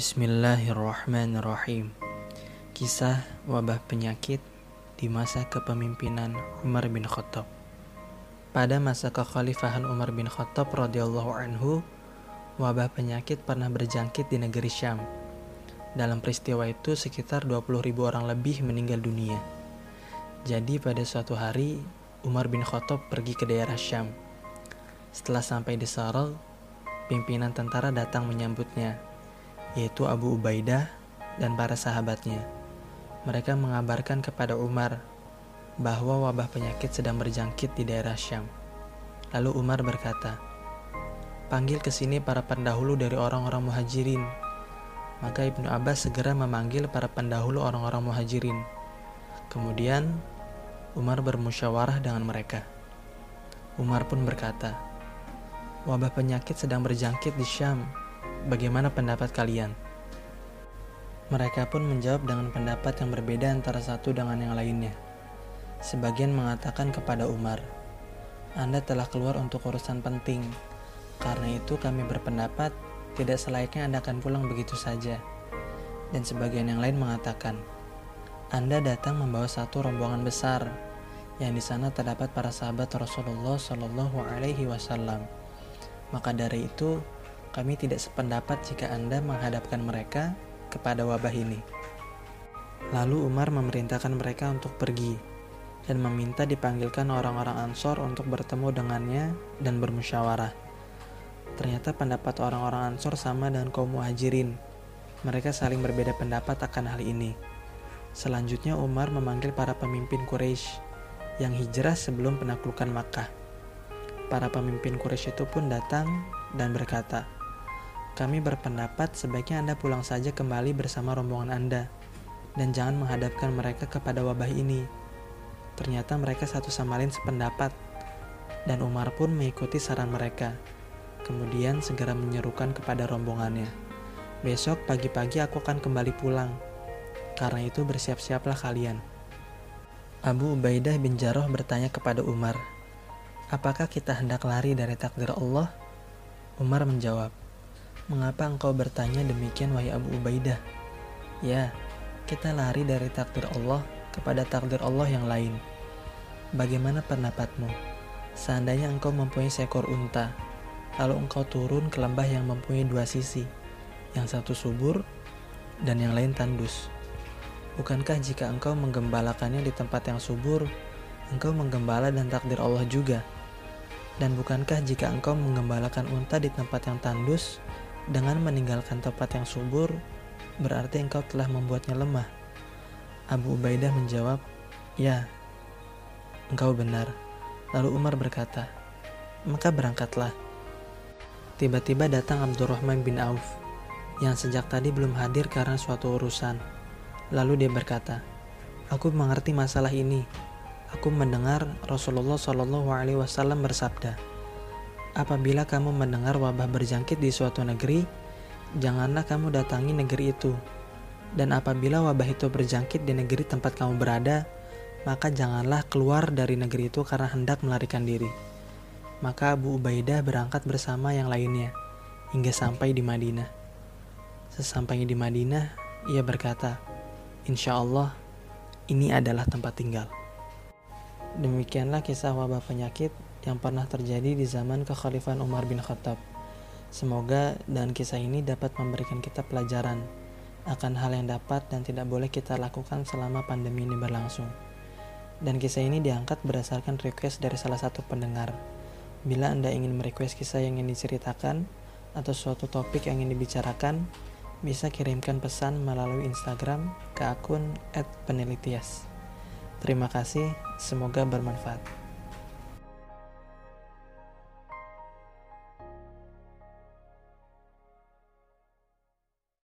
Bismillahirrahmanirrahim. Kisah wabah penyakit di masa kepemimpinan Umar bin Khattab. Pada masa kekhalifahan Umar bin Khattab radhiyallahu anhu wabah penyakit pernah berjangkit di negeri Syam. Dalam peristiwa itu sekitar 20 ribu orang lebih meninggal dunia. Jadi pada suatu hari Umar bin Khattab pergi ke daerah Syam. Setelah sampai di Saral pimpinan tentara datang menyambutnya yaitu Abu Ubaidah dan para sahabatnya. Mereka mengabarkan kepada Umar bahwa wabah penyakit sedang berjangkit di daerah Syam. Lalu Umar berkata, "Panggil ke sini para pendahulu dari orang-orang Muhajirin." Maka Ibnu Abbas segera memanggil para pendahulu orang-orang Muhajirin. Kemudian Umar bermusyawarah dengan mereka. Umar pun berkata, "Wabah penyakit sedang berjangkit di Syam Bagaimana pendapat kalian? Mereka pun menjawab dengan pendapat yang berbeda antara satu dengan yang lainnya. Sebagian mengatakan kepada Umar, "Anda telah keluar untuk urusan penting. Karena itu kami berpendapat tidak selayaknya Anda akan pulang begitu saja." Dan sebagian yang lain mengatakan, "Anda datang membawa satu rombongan besar yang di sana terdapat para sahabat Rasulullah Shallallahu alaihi wasallam." Maka dari itu, kami tidak sependapat jika Anda menghadapkan mereka kepada wabah ini. Lalu Umar memerintahkan mereka untuk pergi dan meminta dipanggilkan orang-orang Ansor untuk bertemu dengannya dan bermusyawarah. Ternyata pendapat orang-orang Ansor sama dengan kaum Muhajirin. Mereka saling berbeda pendapat akan hal ini. Selanjutnya Umar memanggil para pemimpin Quraisy yang hijrah sebelum penaklukan Makkah. Para pemimpin Quraisy itu pun datang dan berkata, kami berpendapat sebaiknya Anda pulang saja kembali bersama rombongan Anda dan jangan menghadapkan mereka kepada wabah ini. Ternyata mereka satu sama lain sependapat dan Umar pun mengikuti saran mereka. Kemudian segera menyerukan kepada rombongannya. Besok pagi-pagi aku akan kembali pulang. Karena itu bersiap-siaplah kalian. Abu Ubaidah bin Jarrah bertanya kepada Umar, Apakah kita hendak lari dari takdir Allah? Umar menjawab, Mengapa engkau bertanya demikian wahai Abu Ubaidah? Ya, kita lari dari takdir Allah kepada takdir Allah yang lain. Bagaimana pendapatmu? Seandainya engkau mempunyai seekor unta, lalu engkau turun ke lembah yang mempunyai dua sisi, yang satu subur dan yang lain tandus. Bukankah jika engkau menggembalakannya di tempat yang subur, engkau menggembala dan takdir Allah juga? Dan bukankah jika engkau menggembalakan unta di tempat yang tandus, dengan meninggalkan tempat yang subur, berarti engkau telah membuatnya lemah. Abu Ubaidah menjawab, "Ya, engkau benar." Lalu Umar berkata, "Maka berangkatlah." Tiba-tiba datang Abdurrahman bin Auf yang sejak tadi belum hadir karena suatu urusan. Lalu dia berkata, "Aku mengerti masalah ini. Aku mendengar Rasulullah Shallallahu Alaihi Wasallam bersabda." Apabila kamu mendengar wabah berjangkit di suatu negeri, janganlah kamu datangi negeri itu. Dan apabila wabah itu berjangkit di negeri tempat kamu berada, maka janganlah keluar dari negeri itu karena hendak melarikan diri. Maka Abu Ubaidah berangkat bersama yang lainnya hingga sampai di Madinah. Sesampainya di Madinah, ia berkata, "Insya Allah, ini adalah tempat tinggal." Demikianlah kisah wabah penyakit yang pernah terjadi di zaman kekhalifahan Umar bin Khattab. Semoga dan kisah ini dapat memberikan kita pelajaran akan hal yang dapat dan tidak boleh kita lakukan selama pandemi ini berlangsung. Dan kisah ini diangkat berdasarkan request dari salah satu pendengar. Bila Anda ingin merequest kisah yang ingin diceritakan atau suatu topik yang ingin dibicarakan, bisa kirimkan pesan melalui Instagram ke akun @penelitias. Terima kasih, semoga bermanfaat.